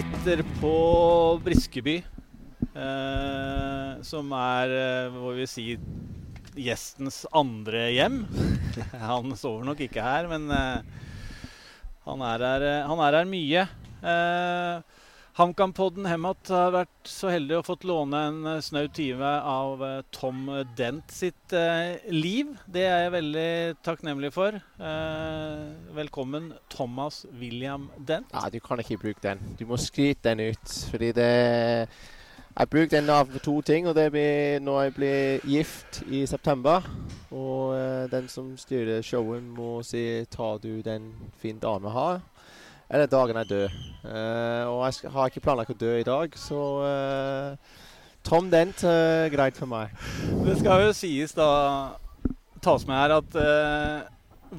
sitter på Briskeby, eh, som er, hva vil vi si, gjestens andre hjem. han sover nok ikke her, men eh, han, er her, eh, han er her mye. Eh, HamKam-podden Hemat har vært så heldig å fått låne en eh, snau time av eh, Tom Dent sitt eh, liv. Det er jeg veldig takknemlig for. Velkommen, Thomas William Dent. Nei, du kan ikke bruke den. Du må skryte den ut. Fordi det Jeg bruker den av to ting. Og det blir når jeg blir gift i september. Og den som styrer showet, må si 'tar du den fin dame har', eller dagen jeg dør. Uh, og jeg skal, har ikke planlagt å dø i dag, så uh, Tom Dent er greit for meg. Det skal jo sies da tas med her at eh,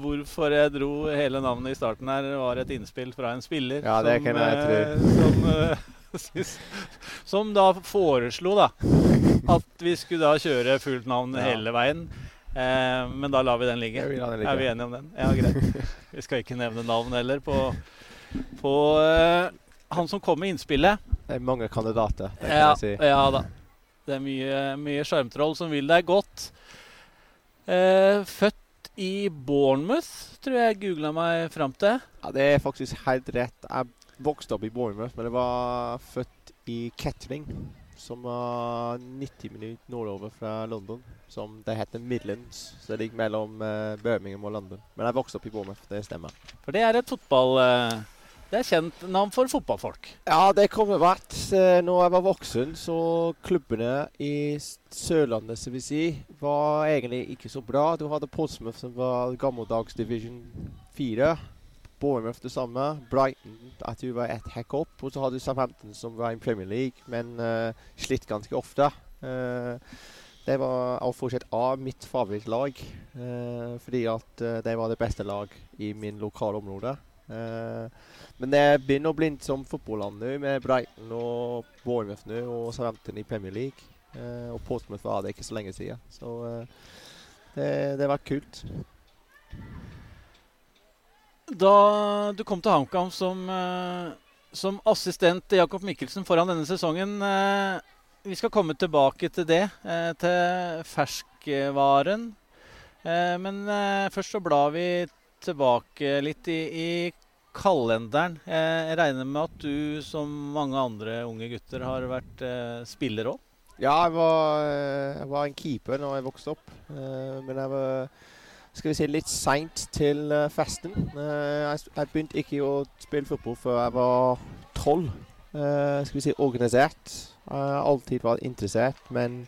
hvorfor jeg dro hele navnet i starten her, var et innspill fra en spiller Ja, det kan jeg eh, som, eh, som da foreslo da at vi skulle da kjøre fullt navn Ja. hele veien. Eh, men da lar vi den ligge. Er vi enige om den? Ja, greit. Vi skal ikke nevne navn heller på, på eh, han som kom med innspillet. Det er mange kandidater, det kan Ja, jeg si. ja da. Det er mye, mye sjarmtroll som vil deg godt. Eh, født i Bournemouth, tror jeg googla meg fram til. Ja, det er faktisk helt rett. Jeg vokste opp i Bournemouth, men jeg var født i Kettering, som var 90 minutter nordover fra London. Som det heter Midlands, så det ligger mellom eh, Birmingham og London. Men jeg vokste opp i Bournemouth, det stemmer. For det er et fotball... Eh, det er kjent navn for fotballfolk. Ja, det kommer vært. Eh, Når jeg var voksen, så klubbene i Sørlandet, som vi si, var egentlig ikke så bra. Du hadde Portsmouth, som var gammeldags division 4. Bournemouth det samme. Brighton at du var ett hekk opp. Og så hadde du Southampton, som var i Premier League, men uh, slitt ganske ofte. Uh, det var og fortsatt A mitt favorittlag, uh, fordi at det var det beste lag i min lokale område. Eh, men det begynner å bli som fotballand nå, med Brighton og Bournemouth nå, og Southampton i Premier League. Eh, og Portsmouth var det ikke så lenge siden. Så eh, det, det var kult. Da du kom til HamKam som, som assistent til Jakob Mikkelsen foran denne sesongen Vi skal komme tilbake til det, til ferskvaren. Men først så blar vi tilbake litt i, i kalenderen. Eh, jeg regner med at du, som mange andre unge gutter, har vært eh, spiller òg? Ja, jeg var, eh, jeg var en keeper når jeg vokste opp. Men jeg var skal vi si, litt seint til festen. Jeg, begynte ikke å spille fotball før jeg var tolv. Skal vi si organisert. Jeg har alltid vært interessert, men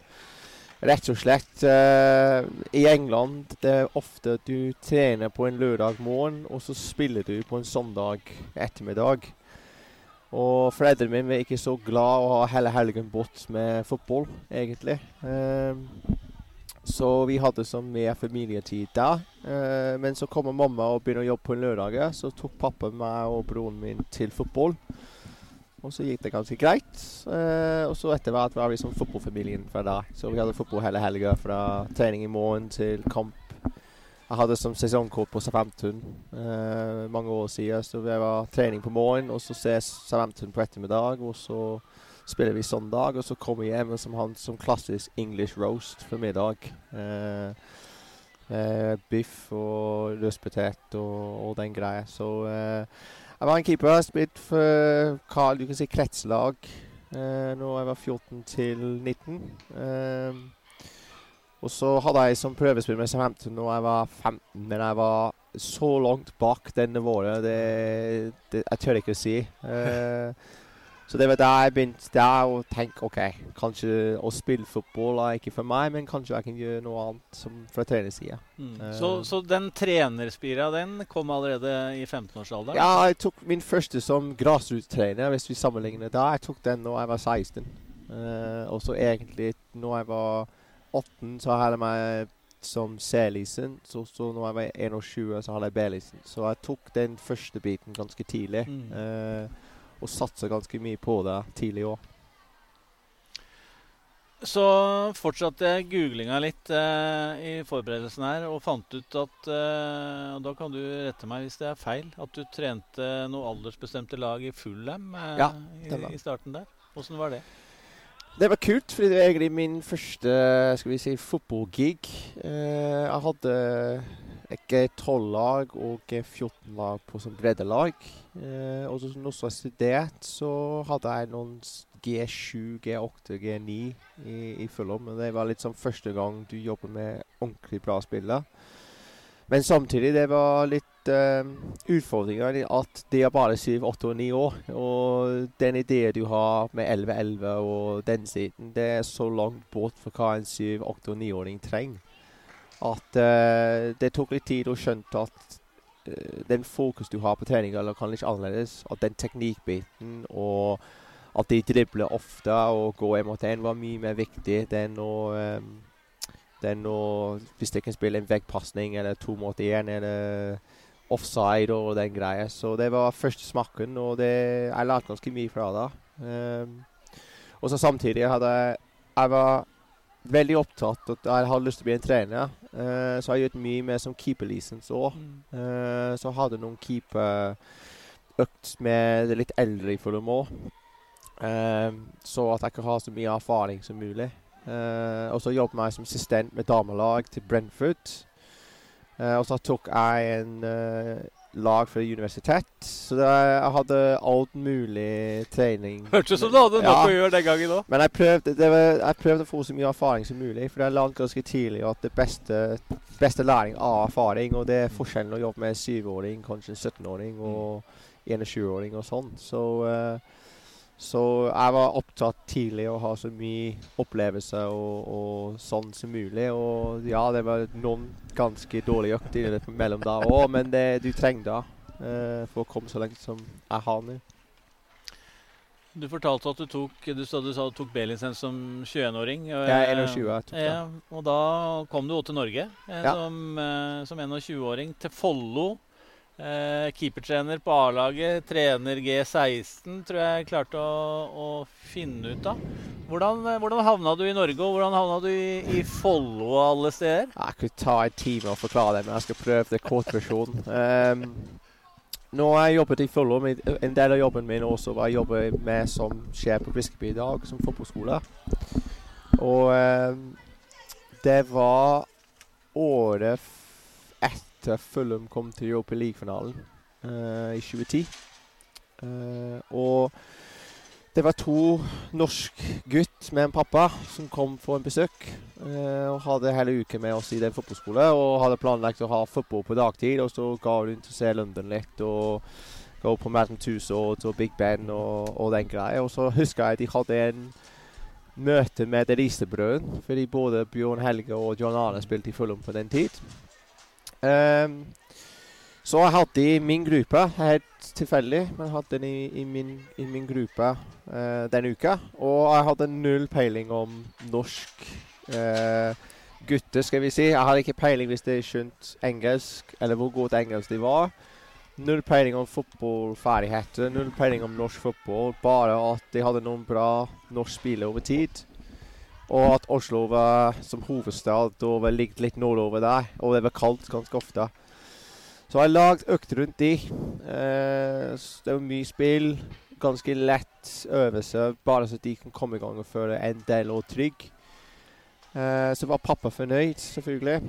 rett og slett uh, I England det er ofte at du trener på en lørdag morgen, og så spiller du på en søndag ettermiddag. Og foreldrene mine var ikke så glad å ha hele helgen bort med fotball, egentlig. Ehm, så vi hadde så mer familietid der. Uh, men så kommer mamma og begynner å jobbe på en lørdag, så tok pappa meg og broren min til fotball. Og så gikk det ganske greit. Eh, og så etter hvert var vi som fotballfamilien fra da. Så vi hadde fotball hele helga, fra trening i morgen til kamp. Jeg hadde som sesongkort på Southampton eh, mange år siden. Så det var trening på morgen, og så ses Southampton på ettermiddag. Og så spiller vi søndag, og så kommer vi hjem som som klassisk English roast for middag. Eh, eh, biff og løspotet og, og den greia. Så eh, jeg var en keeper. Jeg har spilt for Carl, du kan si kretslag eh, når jeg var 14 til 19. Eh, og så hadde jeg som prøvespill med Southampton når jeg var 15, men jeg var så langt bak det nivået. Det, det, jeg tør ikke å si. Eh, så det var da jeg begynte der å tenke OK, kanskje å spille fotball er ikke for meg, men kanskje jeg kan gjøre noe annet som fra trenersida. Mm. Uh, Så, så den trenerspira, den kom allerede i 15-årsalderen? Ja, jeg tok min første som grasrottrener, hvis vi sammenligner da. Jeg tok den når jeg var 16. Uh, og så egentlig når jeg var 18, så hadde jeg meg som C-lisen. Så, så når jeg var 21, så hadde jeg B-lisen. Så jeg tok den første biten ganske tidlig. Mm. eh, og satsa ganske mye på det tidlig òg. så fortsatte jeg googlinga litt eh, i forberedelsen her og fant ut at eh, Og da kan du rette meg hvis det er feil. At du trente noe aldersbestemte lag i Fullham eh, Ja, i, i starten der. Åssen var det? Det var kult, fordi det var egentlig min første skal vi si, fotballgig. Eh, jeg hadde ikke 12 lag og 14 lag på som breddelag. Eh, og når jeg studerte, så hadde jeg noen G7, G8, G9 i, i Fulham. Men det var litt sånn første gang du jobber med ordentlig bra spillere. Men samtidig det var litt eh, utfordringer at de er bare 7, 8 og 9 år. Og den ideen du har med 11-11 og den siden, det er så langt bort fra hva en 7, 8 og 9-åring trenger. At eh, det tok litt tid å skjønne at den fokus du har på trening, eller kan litt annerledes. At den teknikkbiten og at de dribler ofte og går en mot en, var mye mer viktig enn å um, den å Hvis de kan spille en veggpasning eller to mot én eller offside og den greia. Så det var første smaken, og det, jeg lærte ganske mye fra det. Um, og så samtidig hadde jeg Jeg var veldig opptatt at jeg hadde lyst til å bli en trener. Uh, så jeg har gjort mye med som keeperlisens òg. Eh, så hadde noen keeperøkt med det litt eldre i Fulham òg. Uh, så at jeg kan ha så mye erfaring som mulig. Eh, og så jobbet jeg som assistent med damelag til Brentford. Eh, og så tok jeg en eh, lag for universitet. Så det, jeg hadde alt mulig trening. Hørtes ut som du hadde noe Ja. å gjøre den gangen òg. Men jeg prøvde, det var, jeg prøvde å få så mye erfaring som mulig. For jeg lærte ganske tidlig at det beste, beste læring av erfaring, og det er forskjellen å jobbe med en syvåring, kanskje en 17-åring og 21-åring og sånn. Så, eh, så jeg var opptatt tidlig å ha så mye opplevelser og, og sånn som mulig. Og ja, det var noen ganske dårlige økter mellom da òg, men det du trenger da, eh, for å komme så langt som jeg har nå. Du fortalte at du tok du sa du sa du tok B-lisens som 21-åring. og, Jeg er eh, 21. Jeg tok det. Ja, og da kom du til Norge eh, Ja. som, eh, som 21-åring. Til Follo. Eh, keepertrener på A-laget. Trener G16, tror jeg klarte å, å finne ut av. Hvordan, eh, hvordan havna du i Norge, og hvordan havna du i, i Follo og alle steder? Jeg kunne ta en time å forklare det, men jeg skal prøve det kortversjonen. Um, når jeg jobbet i Follo, en del av jobben min også var jeg jobber med som skjer på Briskeby i dag, som fotballskole. Og um, det var året f- etter Fulham kom til Europa League-finalen eh, i 2010. Eh, og det var to norsk gutt med en pappa som kom for en besøk. eh, og hadde hele uken med oss i den fotballskolen og hadde planlagt å ha fotball på dagtid. Og så ga hun til å se London litt og gå på Madden Tussauds og Big Ben og, og den greia. Og så husker jeg de hadde en møte med The Risebrødrene, fordi både Bjørn Helge og John Arne spilte i Fulham på den tid. Ehm, så jeg hadde i min gruppe, helt tilfeldig, men jeg hadde den i, i, min, i min gruppe uh, denne uka. Og jeg hadde null peiling om norsk uh, gutter, skal vi si. Jeg hadde ikke peiling hvis de skjønte engelsk, eller hvor godt engelsk de var. Null peiling om fotballferdigheter, null peiling om norsk fotball. Bare at de hadde noen bra norsk spillere over tid. Og at Oslo var som hovedstad og var ligget litt nordover der. Og det var kaldt ganske ofte. Så jeg har lagd økt rundt de. Eh, det var mye spill. Ganske lett øvelse, bare så de kan komme i gang og føle en del og trygg. Eh, så var pappa fornøyd, selvfølgelig.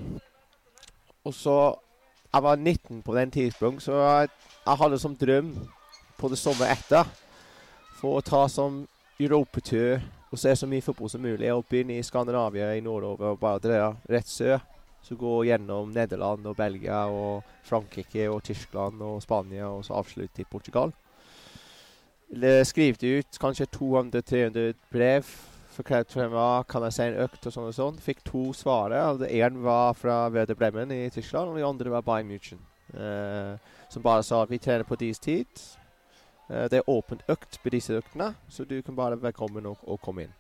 Og så Jeg var 19 på den tidspunkt, så jeg, jeg hadde som drøm på det sommer etter for å ta som europatur og se så mye fotball som mulig. Og begynne i Skandinavia i nordover og bare dra rett sør. Så gå gjennom Nederland og Belgia og Frankrike og Tyskland og Spania, og så avslutte i Portugal. Skriv det ut kanskje 200-300 brev. Forklart hvem kan jeg se en økt og sånn og sånn. Fikk to svaret. Det var fra Werder Bremen i Tyskland, og det andre var Bayern München. Eh, som bare sa vi trener på deres tid. Eh, det er åpent økt på disse øktene, så du kan bare velkommen og, og komme inn.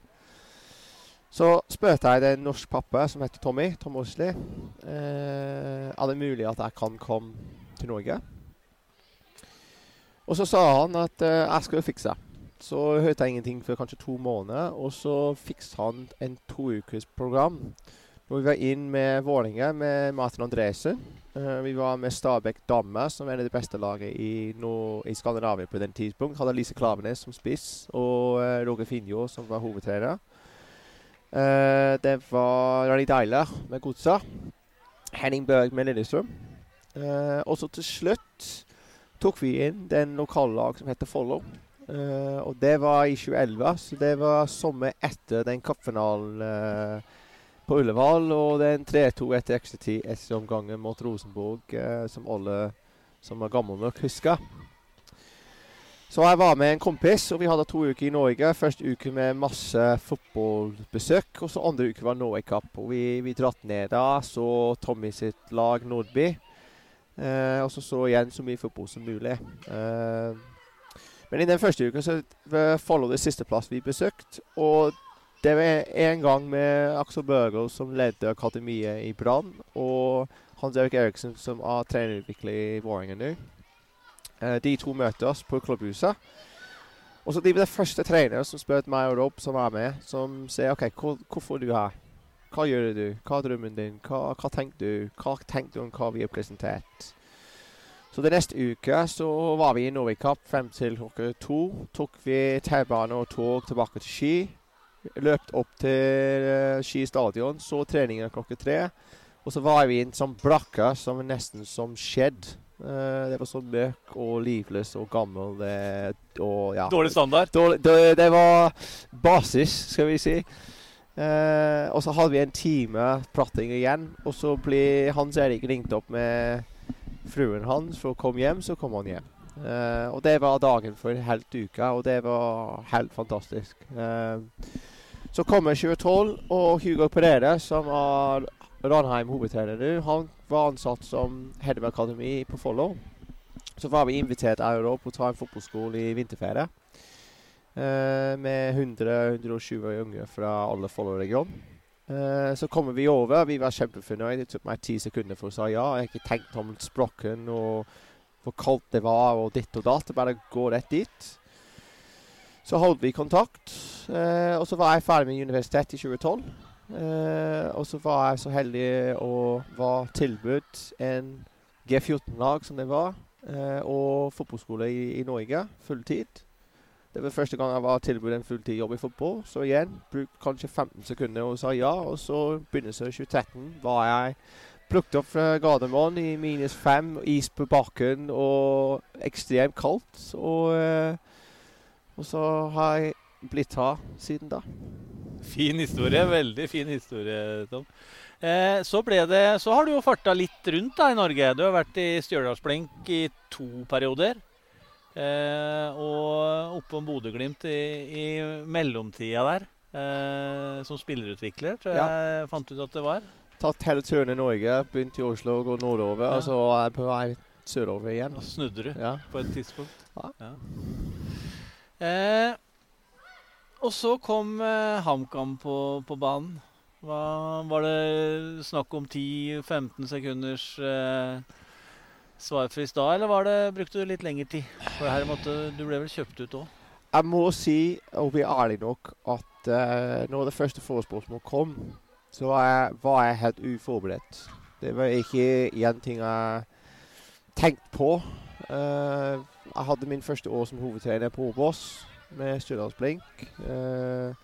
Så spurte jeg en norsk pappa som heter Tommy, Tom Osli, eh, er det mulig at jeg kan komme til Norge. Og så sa han at eh, jeg skal jo fikse. så hørte jeg ingenting før kanskje to måneder. Og så fikset han en to ukers program. Hvor vi var inn med Vålinga med Martin Andresen. Uh, vi var med Stabæk Dammer, som er det beste laget i, nord, i Skandinavia på den tidspunkt. Hadde Lise Klavenes som spiss, og uh, Roger Finjo som var hovedtrener. Uh, det var Rani Deiler med Godsa. Henning Børg med Lillestrøm. og så til slutt tok vi inn den lokallag som heter Follo. og det var i 2011, så det var sommer etter den cupfinalen på Ullevål. Og det er en 3-2 etter ekstratid etter omgangen mot Rosenborg, eh, som alle som er gamle nok, husker. Så jeg var med en kompis, og vi hadde to uker i Norge. Første uke med masse fotballbesøk, og så andre uke var Norway Cup. Og vi, vi dratt ned da, så Tommy sitt lag Nordby. Eh, og så så igjen så mye fotball som mulig. Eh, men i den første uka så follow det siste plass vi besøkte. Og det var en gang med Axel Børgo som ledde akademiet i Brann, og Hans Erik Eriksen som er trenerutvikler i Vålerenga nå. Uh, de to møter oss på klubbhuset. Og så de var det første treneren som spurte meg og Rob, som er med, som sier OK, hvor, hvorfor er du her? Hva gjør du? Hva er drømmen din? Hva, hva tenker du? Hva tenker du om hva vi har presentert? Så det neste uke så var vi i Cup frem til klokka to. Tok vi T-bane og tog tilbake til Ski. Løpt opp til uh, Ski stadion, så treningen klokka tre. Og så var vi i en sånn brakke som nesten som skjedd. Uh, det var så møkk og livløs og gammel. Uh, og, ja. Dårlig standard? Dårlig, det, det, var basis, skal vi si. Uh, og så hadde vi en time prating igjen. Og så ble Hans Erik ringt opp med fruen hans for å komme hjem. Så kom han hjem. og det var dagen for helt uka, og det var helt fantastisk. Uh, så kommer 2012, og Hugo Perere, som er Ranheim hovedtrener nå, han var ansatt som head of academy på Follo. Så var vi invitert Euro på å ta en fotballskole i vinterferie. Eh, med 100-120 unge fra alle Follo-regionen. Eh, så kommer vi over. Vi var kjempefornøyd. Det tok meg ti sekunder for å si ja. Jeg har ikke tenkt om språken og hvor kaldt det var og ditt og datt. Bare gå rett dit. Så holdt vi kontakt. Eh, og så var jeg ferdig med universitetet i 2012. Uh, eh, og så var jeg så heldig å være tilbudt en G14-lag, som det var, eh, og fotballskole i, i, Norge, fulltid. Det var første gang jeg var tilbudt en fulltidsjobb i fotball. Så igjen, brukte kanskje 15 sekunder og sa ja. Og så begynnelsen av 2013 var jeg plukket opp fra Gardermoen i minus fem, is på bakken og ekstremt kaldt. Og, og så har jeg blitt hard siden da. Fin historie. Veldig fin historie, Tom. Eh, så, det, så, har du jo farta litt rundt da i Norge. Du har vært i Stjørdalsblink i to perioder. Eh, og oppom Bodø-Glimt i, i, mellomtida der. Eh, som spillerutvikler, tror jeg ja. fant ut at det var. Tatt hele turen i Norge. Begynt i Oslo, og gått nordover. Ja. Og så er jeg på vei sørover igjen. Og snudde du ja. på et tidspunkt. Ja. Eh, og så kom eh, HamKam på, på, banen. Hva, var det snakk om 10-15 sekunders eh, svarfrist da, eller var det, brukte du litt lengre tid? For her måtte, Du ble vel kjøpt ut òg? Jeg må si, og bli ærlig nok, at eh, når det første forespørsmålet kom, så var jeg, var jeg, helt uforberedt. Det var ikke én ting jeg tenkte på. Uh, jeg hadde min første år som hovedtrener på Åbås med Stjørdalsblink. Uh,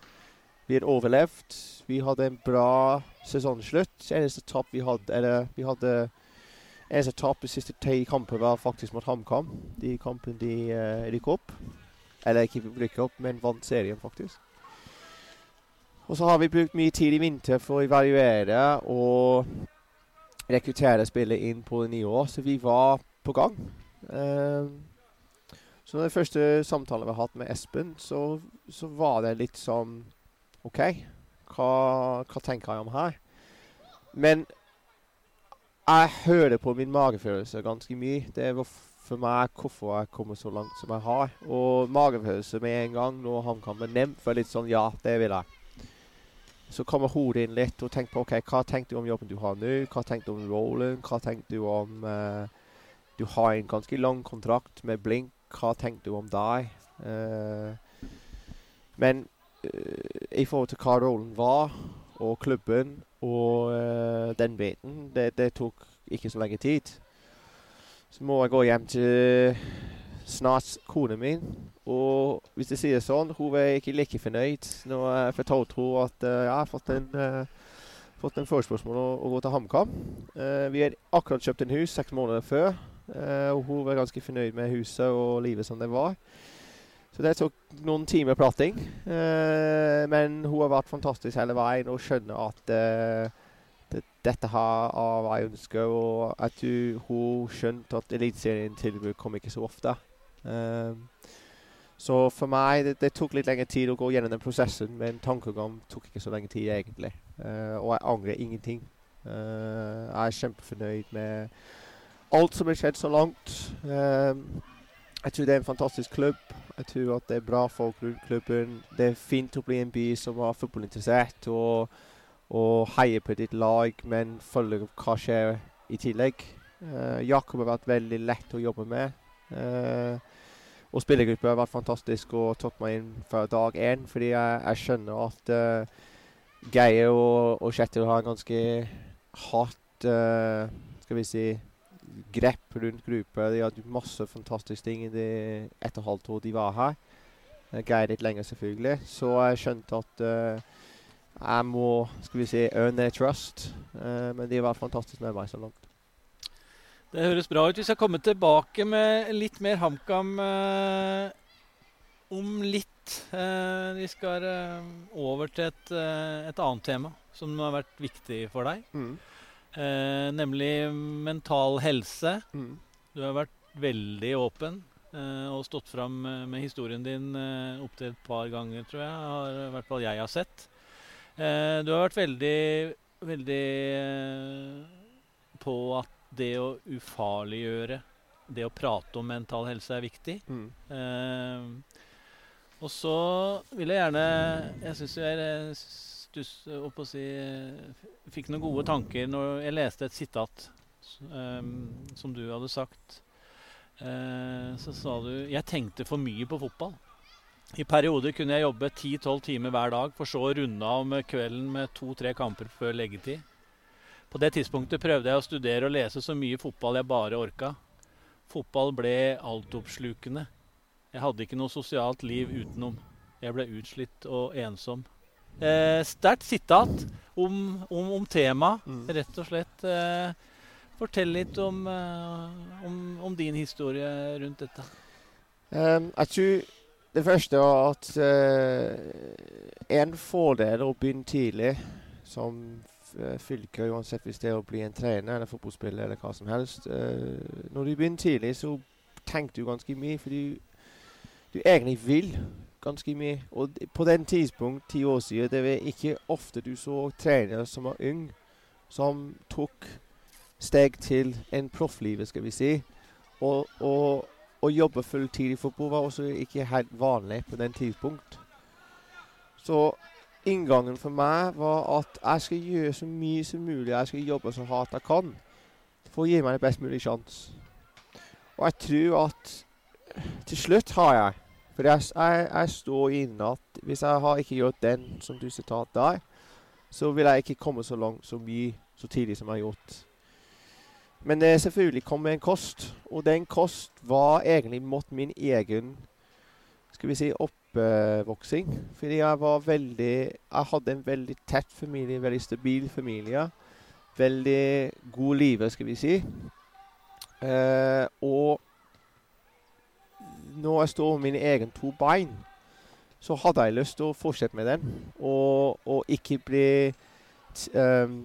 vi hadde overlevd. Vi hadde en bra sesongslutt. Eneste tap vi hadde eller vi hadde eneste tap de siste ti kamper var faktisk mot HamKam. De kampene de uh, rykket opp. Eller ikke rykket opp, men vant serien, faktisk. Og så har vi brukt mye tid i vinter for å evaluere og rekruttere spillet inn på det nye år, så vi var på gang. Uh, så den første samtalen vi har hatt med Espen, så, så var det litt sånn OK, hva, hva, tenker jeg om her? Men jeg hører på min magefølelse ganske mye. Det var for meg hvorfor jeg kommer så langt som jeg har. Og magefølelse med en gang når han er nevnt, var litt sånn Ja, det vil jeg. Så kommer hodet inn litt og tenker på OK, hva tenker du om jobben du har nå? Hva tenker du om rollen? Hva tenker du om uh, Du har en ganske lang kontrakt med Blink hva tenker du om deg? Uh, Men uh, i forhold til hva rollen var, og klubben og uh, den biten, det, det, tok ikke så lenge tid. Så må jeg gå hjem til snart kona min. Og hvis jeg sier sånn, hun er ikke like fornøyd når jeg fortalte henne at jeg har fått en fått en forespørsel om å, gå til HamKam. Vi har akkurat kjøpt en hus seks måneder før. Uh, og hun var ganske fornøyd med huset og livet som det var. Så det tok noen timer prating. Uh, men hun har vært fantastisk hele veien og skjønner at det, dette her er hva jeg ønsker. Og at du, hun skjønte at Eliteserien-tilbud kom ikke så ofte. så for meg det, det, tok litt lengre tid å gå gjennom den prosessen, men tankegang tok ikke så lenge tid egentlig. Uh, og jeg angrer ingenting. Uh, jeg er kjempefornøyd med alt som har skjedd så langt. Uh, jeg tror det er en fantastisk klubb. Jeg tror at det er bra folk rundt klubben. Det er fint å bli en by som er fotballinteressert og, og heier på ditt lag, men følger hva skjer i tillegg. Jakob har vært veldig lett å jobbe med. og spillergruppa har vært fantastisk og tatt meg inn fra dag én, fordi jeg, jeg skjønner at Geir og, og Kjetil har en ganske hardt uh, skal vi si, grep rundt gruppa. De hadde masse fantastiske ting i det ett og halvt år de var her. Uh, Geir litt lenger, selvfølgelig. Så jeg skjønte at uh, jeg må skal vi si, earn their trust. men de har vært fantastiske med meg så langt. Det høres bra ut. Vi skal komme tilbake med litt mer HamKam om litt vi skal over til et, et, annet tema som har vært viktig for deg. Mm. Nemlig mental helse. Mm. Du har vært veldig åpen og stått fram med historien din eh, opptil et par ganger, tror jeg. Har, I hvert fall jeg har sett. du har vært veldig, veldig på at det å ufarliggjøre, det å prate om mental helse, er viktig. Mm. Uh, og så vil jeg gjerne Jeg syns jeg stuss opp å si Fikk noen gode tanker når jeg leste et sitat um, som du hadde sagt. Uh, så sa du 'Jeg tenkte for mye på fotball'. I perioder kunne jeg jobbe 10-12 timer hver dag, for så å runde av med kvelden med to-tre kamper før leggetid. På det tidspunktet prøvde jeg å studere og lese så mye fotball jeg bare orka. Fotball ble altoppslukende. Jeg hadde ikke noe sosialt liv utenom. Jeg ble utslitt og ensom. Eh, Sterkt sitat om, om, om temaet, mm. rett og slett. Eh, fortell litt om, eh, om, om, din historie rundt dette. Um, jeg tror det første er at uh, en fordel å begynne tidlig som uh, fylke, uansett hvis det er å bli en trener eller fotballspiller eller hva som helst. Uh, når du begynner tidlig, så tenker du ganske mye. fordi du egentlig vil ganske mye. Og på den tidspunkt, ti år siden, det var ikke ofte du så trenere som var ung, som tok steg til en profflivet, skal vi si. Og, å jobbe fulltid i fotball var også ikke helt vanlig på den tidspunkt. Så inngangen for meg var at jeg skal gjøre så mye som mulig. Jeg skal jobbe så hardt jeg kan for å gi meg en best mulig sjanse. Og jeg tror at til slutt har jeg For jeg, jeg, jeg står inne at hvis jeg har ikke gjort den som du sitat der, så vil jeg ikke komme så langt så mye så tidlig som jeg har gjort. Men det selvfølgelig kom med en kost, og den kost var egentlig mot min egen skal vi si, oppvoksing. Fordi jeg var veldig Jeg hadde en veldig tett familie, veldig stabil familie. Veldig god liv, skal vi si. Eh, og når jeg står med mine egne to bein, så hadde jeg lyst til å fortsette med den. Og, og ikke bli um,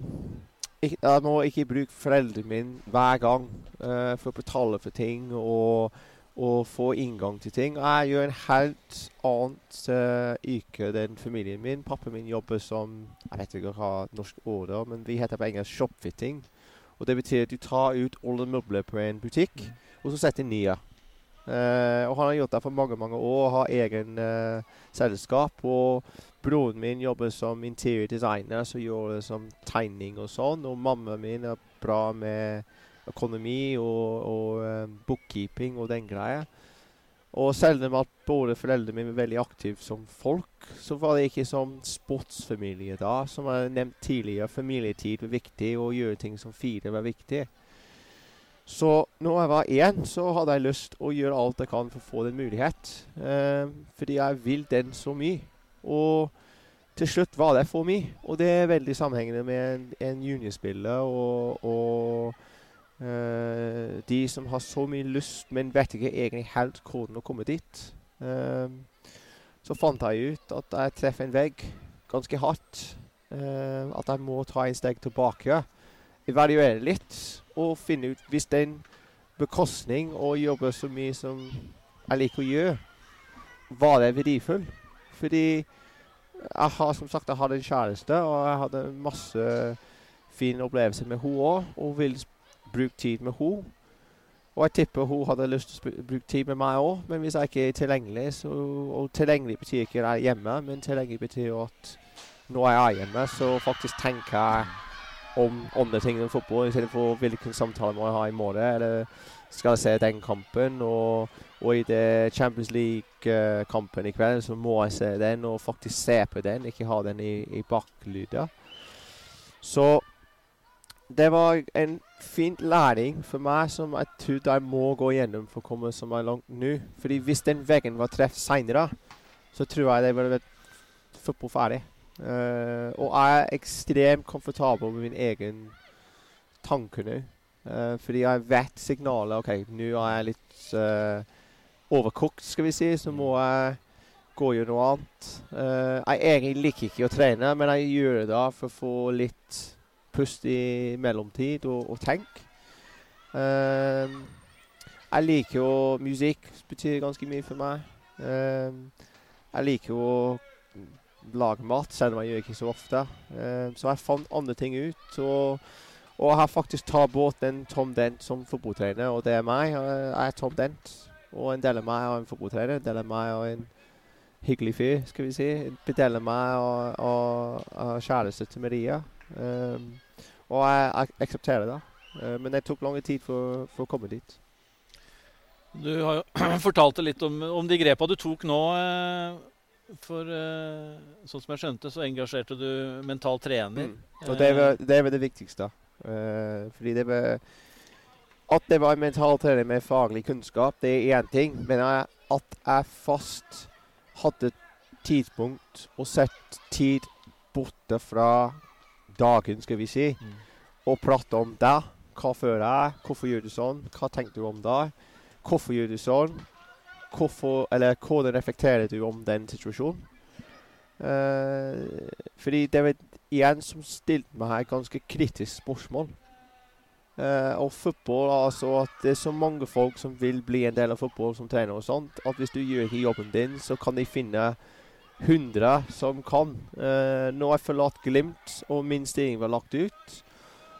ikke, Jeg må ikke bruke foreldrene mine hver gang uh, for å betale for ting og, og, få inngang til ting. Jeg gjør en helt annet uh, yrke enn familien min. Pappa min jobber som jeg vet ikke hva norsk ord er, men vi heter på engelsk shopfitting. Og Det betyr at du tar ut alle møbler på en butikk, mm. og så setter nye. Uh, og han har gjort det for mange mange år. og Har egen uh, selskap. Og broren min jobber som interior designer, så gjør det som tegning og sånn. Og mammaen min er bra med økonomi og, og uh, bookkeeping og den greia. Og selv om at både foreldrene mine var veldig aktive som folk, så var det ikke som sportsfamilie da. Som jeg nevnt tidligere, familietid var viktig, og å gjøre ting som fire var viktig. Så når jeg var én, så hadde jeg lyst å gjøre alt jeg kan for å få den mulighet. Eh, fordi jeg vil den så mye. Og til slutt var det for mye. Og det er veldig sammenhengende med en, en juniorspiller og, og eh, de som har så mye lyst, men vet ikke egentlig helt hvordan å komme dit. Eh, så fant jeg ut at jeg treffer en vegg ganske hardt. Uh, at jeg må ta en steg tilbake. Evaluere litt og finne ut hvis det er en bekostning å jobbe så mye som jeg liker å gjøre, var det verdifull. Fordi jeg har som sagt jeg hadde en kjæreste, og jeg hadde masse fine opplevelser med henne òg. Og vil bruke tid med henne. Og jeg tipper hun hadde lyst til å bruke tid med meg òg, men hvis jeg ikke er tilgjengelig så, Og tilgjengelig betyr ikke at jeg er hjemme, men tilgjengelig betyr at når jeg er hjemme, så faktisk tenker jeg om andre ting enn fotball, istedenfor hvilken samtale må jeg ha i morgen. Eller skal jeg se den kampen? Og, og i det Champions League-kampen i kveld, så må jeg se den og faktisk se på den, ikke ha den i, i baklyder. Så det var en fin læring for meg som jeg trodde jeg må gå gjennom for å komme så langt nå. Fordi hvis den veggen var treff seinere, så tror jeg det ville vært fotball ferdig. Uh, og er ekstremt komfortabel med min egen tanke nå. Uh, fordi jeg vet signalet OK, nå er jeg litt uh, overkokt, skal vi si. Så må jeg gå og gjøre noe annet. jeg egentlig liker ikke å trene, men jeg gjør det da for å få litt pust i mellomtid og, og tenk. Uh, jeg liker jo Musikk betyr ganske mye for meg. Jeg liker jo lage mat, selv om jeg gjør ikke så ofte. Uh, så jeg fant andre ting ut. Og, og jeg har faktisk tatt bort en Tom Dent som fotballtrener, og det er meg. Jeg er Tom Dent. Og en del av meg er en fotballtrener. En del av meg er en hyggelig fyr, skal vi si. En del av meg er kjæreste til Maria. Um, og jeg, jeg aksepterer det. Uh, men det tok lang tid for, for, å komme dit. Du har jo fortalt litt om, om, de grepa du tok nå. Uh, for uh, sånn som jeg skjønte, så engasjerte du mental trener. Mm. Og det var, det var, det viktigste. fordi det var At det var en mental trener med faglig kunnskap, det er én ting. Men at jeg fast hadde tidspunkt og sett tid borte fra dagen, skal vi si, mm. og prate om det. Hva føler jeg? Hvorfor gjør du sånn? Hva tenker du om det? Hvorfor gjør du sånn? Hvorfor, eller hvordan reflekterer du om den situasjonen? Uh, fordi det var en som stilte meg et ganske kritisk spørsmål. Uh, og fotball, altså at det er så mange folk som vil bli en del av fotball som trener og sånt, at hvis du gjør ikke jobben din, så kan de finne 100 som kan. Uh, nå har jeg forlatt Glimt, og min stilling var lagt ut.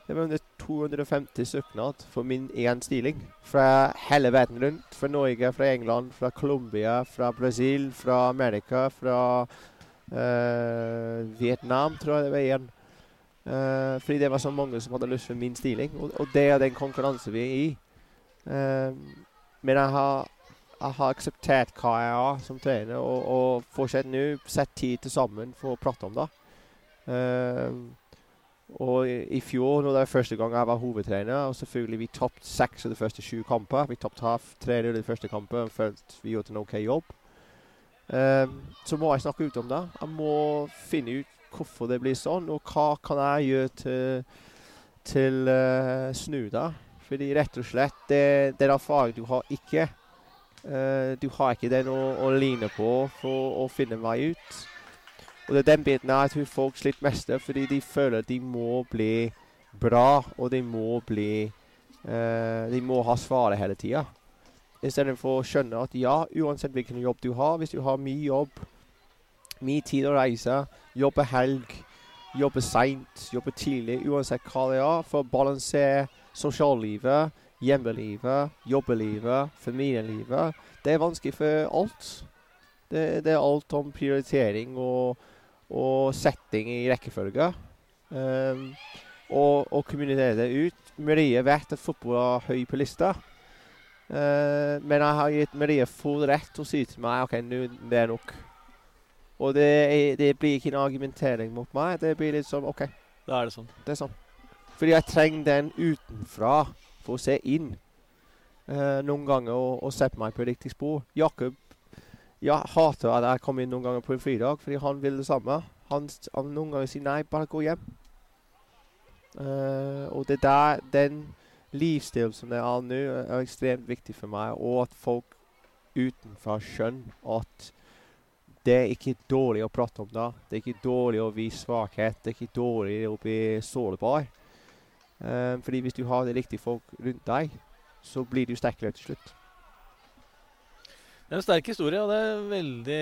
Det var under 250 søknad for min én stilling. Fra hele verden rundt. Fra Norge, fra England, fra Colombia, fra Brasil, fra Amerika, fra uh, Vietnam, tror jeg det var igjen. Uh, fordi det var så mange som hadde lyst for min stilling. Og, og det er den konkurransen vi er i. Uh, men jeg har jeg har akseptert hva jeg er som trener, og, og fortsetter nå sett tid til sammen for å prate om det. Uh, og i, fjor, når det var første gang jeg var hovedtrener, og selvfølgelig vi tapte seks av de første sju kamper. Vi tapte halv trener i de første kampene og følte vi gjorde en OK jobb. Um, så må jeg snakke ut om det. Jeg må finne ut hvorfor det blir sånn, og hva kan jeg gjøre til, til uh, snu det. Fordi rett og slett, det, det er erfaring du har ikke. Uh, du har ikke den å, å ligne på for å finne en vei ut. Og det er den biten jeg tror folk sliter mest med, fordi de føler de må bli bra, og de må bli uh, De må ha svaret hele tida. Istedenfor å skjønne at ja, uansett hvilken jobb du har, hvis du har mye jobb, mye tid å reise, jobbe helg, jobbe seint, jobbe tidlig, uansett hva det er, for å balansere sosiallivet hjemmelivet, jobbelivet, familielivet. Det er vanskelig for alt. Det, det er alt om prioritering og, og setting i rekkefølge. Um, og, og kommunisere det ut. Marie vet at fotball er høy på lista. Uh, men jeg har gitt Marie full rett til å si til meg OK, nå det er nok. Og det, er, det blir ikke en argumentering mot meg. Det blir litt sånn OK, Da er det sånn. det er sånn. Fordi jeg trenger den utenfra for å se inn. uh, noen ganger og, og sette meg på riktig spor. Jakob jeg hater at jeg kommer inn noen ganger på en fridag, fordi han vil det samme. Han, han noen ganger sier nei, bare gå hjem. Uh, og det der, den livsstil som det er nå, er ekstremt viktig for meg. Og at folk utenfor skjønner at det er ikke dårlig å prate om det. Det er ikke dårlig å vise svakhet. Det er ikke dårlig å bli sårbar. Um, fordi hvis du har de riktige folk rundt deg, så blir du sterkere til slutt. Det er en sterk historie, og det er veldig,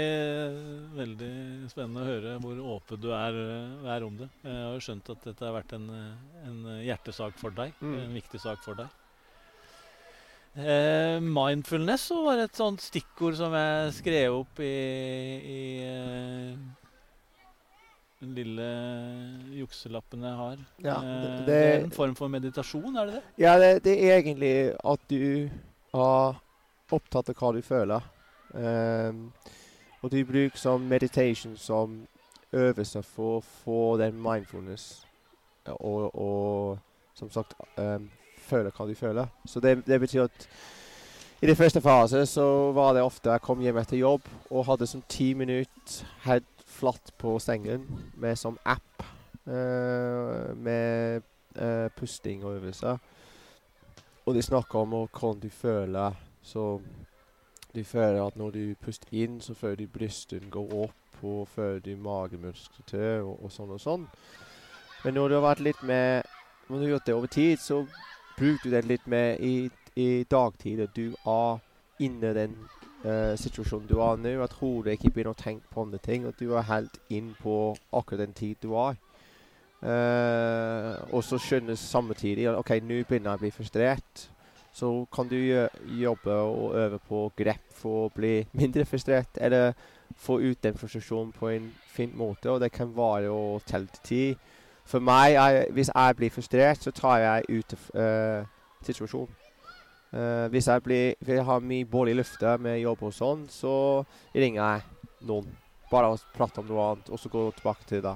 veldig spennende å høre hvor åpen du er, er om det. Jeg har jo skjønt at dette har vært en, en hjertesak for deg. Mm. En viktig sak for deg. Eh, mindfulness var et sånt stikkord som jeg skrev opp i, i eh, den lille jukselappen jeg har. Ja, det, det- det, er en form for meditasjon, er det det? Ja, det, det er egentlig at du er opptatt av hva du føler. Ehm, og de bruker som meditation som øvelse for å få den mindfulness og, og som sagt um, føle hva du føler. Så det, det betyr at i det første fase så var det ofte jeg kom hjem etter jobb og hadde sånn ti minutter helt flatt på sengen med sånn app uh, med uh, pusting og øvelser. Og de snakker om hvordan du føler. Så du føler at når du puster inn, så føler de brystene går opp, og føler de magemuskler til, og, og sånn og sånn. Men når du har vært litt med Når du har gjort det over tid, så bruker du det litt med i, i dagtid. At du er inne i den uh, situasjonen du er nå. At hodet ikke begynner å tenke på andre ting. At du er helt inn på akkurat den tid du er. Uh, og så skjønner samtidig at OK, nå begynner jeg å bli frustrert. Så kan du jobbe og øve på grep for å bli mindre frustrert, eller få ut den frustrasjonen på en fin måte. Og det kan være å telle til ti. For meg, jeg, hvis jeg blir frustrert, så tar jeg ut uh, situasjonen. Uh, hvis jeg blir, vil ha mye i lufta med jobb og sånn, så ringer jeg noen. Bare å prate om noe annet, og så gå tilbake til det.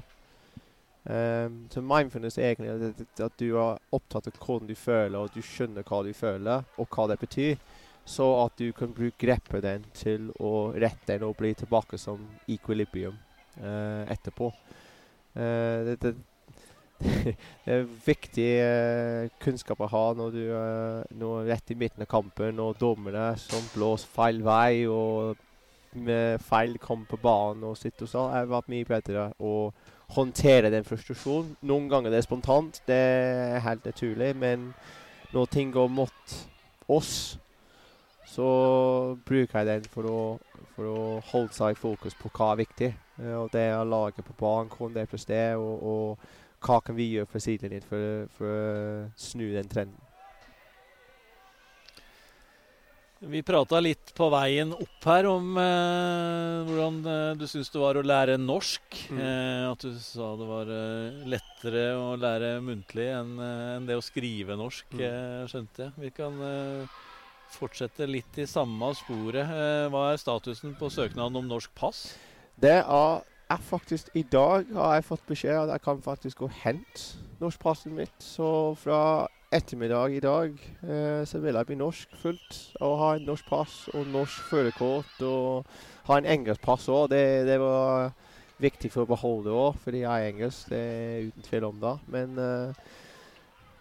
Um, så mindfulness er egentlig at, at- at du er opptatt av hvordan du føler, og du skjønner hva du føler, og hva det betyr. Så at du kan bruke grepet den til å rette den og bli tilbake som equilibrium uh, etterpå. Uh, det, det, det er viktig uh, kunnskap å ha når du er rett i midten av kampen, og dommere som blåser feil vei, og med feil kommer på banen og sitter og sånn. Jeg har vært mye bedre å håndtere den frustrasjonen. Noen ganger det er spontant, det er helt naturlig, men når ting går mot oss, så bruker jeg den for å, for å holde seg i fokus på hva er viktig. Eh, Og det er laget på banen, hvordan det er presterer, og, og hva kan vi gjøre fra sidelinjen for, for å snu den trenden. Vi prata litt på veien opp her om eh, hvordan eh, du syns det var å lære norsk. Mm. Eh, at du sa det var eh, lettere å lære muntlig enn eh, enn det å skrive norsk, Mm. eh, skjønte jeg. Vi kan eh, fortsette litt i samme sporet. Eh, hva er statusen på søknaden om norsk pass? Det er, er faktisk I dag har jeg fått beskjed at jeg kan faktisk gå og hente norskpasset mitt. Så fra ettermiddag i dag eh, så vil jeg bli norsk fullt. Og ha en norsk pass og norsk førerkort og ha en engelsk pass òg. Det, det var viktig for å beholde det òg, fordi jeg er engelsk. Det er uten tvil om det. Men eh,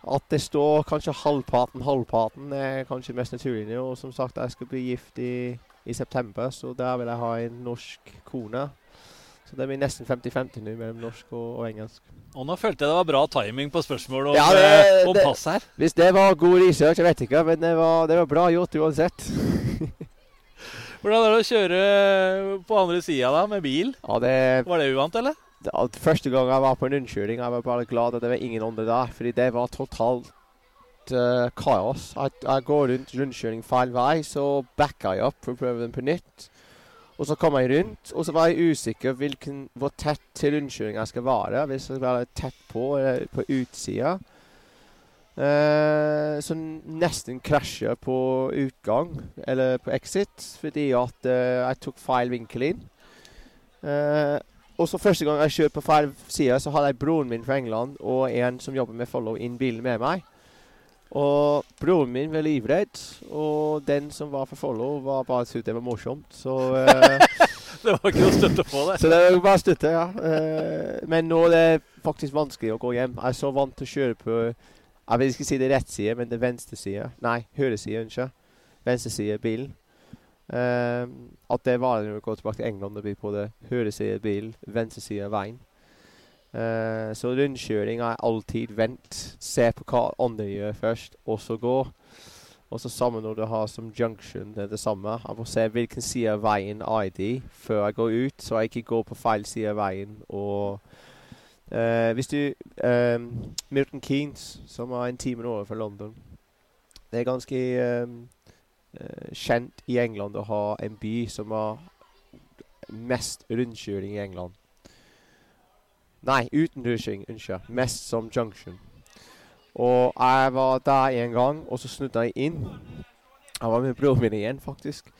at det står kanskje halvparten, halvparten er kanskje mest naturlig. Og som sagt, jeg skal bli gift i, i september, så der vil jeg ha en norsk kone. Så det blir nesten 50-50 nå mellom norsk og, og engelsk. Og nå følte jeg det var bra timing på spørsmålet om, Ja, det- eh, om det- pass her. Hvis det var god research, jeg vet ikke, men det var, det var bra gjort uansett. Hvordan er det å kjøre på andre sida da, med bil? Ja, det, Var det uvant, eller? Første gang jeg var på en rundkjøring, jeg var bare glad at det var ingen andre der, fordi det var totalt uh, kaos. Jeg, jeg går rundt rundkjøring feil vei, så backer jeg opp for å prøve den på nytt. Og så kom jeg rundt, og så var jeg usikker hvilken, hvor tett til rundkjøring jeg skal være. Hvis jeg skal være tett på eller på utsida. Eh, så nesten krasjer på utgang, eller på exit, fordi at eh, jeg tok feil vinkel inn. Eh, og så første gang jeg kjørte på feil side, så hadde jeg broren min fra England og en som jobber med follow inn bilen med meg. Og broren min var livredd, og den som var for follow, var bare syntes det var morsomt. Så eh, Det var ikke noe støtte på det. så det var bare støtte, ja. Eh, men nå er det faktisk vanskelig å gå hjem. Jeg er så vant til å kjøre på Jeg vil ikke si det rett side, men det venstre side. Nei, høyre side, unnskyld. Venstre side bilen. Eh, at det er vanlig når du går tilbake til England og blir på det høyre side bilen, venstre side veien. Eh, så rundkjøring er alltid vent. Se på hva andre gjør først, og så gå. Og så samme når du har som junction, det er det samme. Jeg må se hvilken side av veien ID før jeg går ut, så jeg ikke går på feil side av veien. Og uh, hvis du um, Milton Keynes, som er en time over fra London Det er ganske um, uh, kjent i England å ha en by som har mest rundkjøring i England. Nei, uten rundkjøring, unnskyld. Mest som junction. Og jeg var der en gang, og så snudde jeg inn. Jeg var med broren min igjen, faktisk.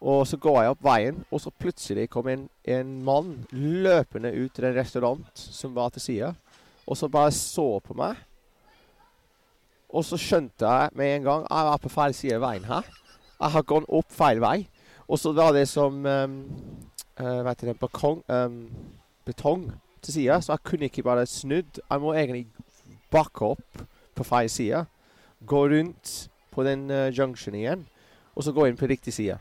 Og så går jeg opp veien, og så plutselig kom en, en mann løpende ut til en restaurant som var til sida, og så bare så på meg. Og så skjønte jeg med en gang jeg var på feil side av veien her. Jeg har gått opp feil vei. Og så var det som um, uh, Hva heter det Balkong, um, Betong til sida, så jeg kunne ikke bare snudd. Jeg må egentlig bakke opp på feil side. Gå rundt på den uh, junctionen igjen, og så gå inn på riktig side.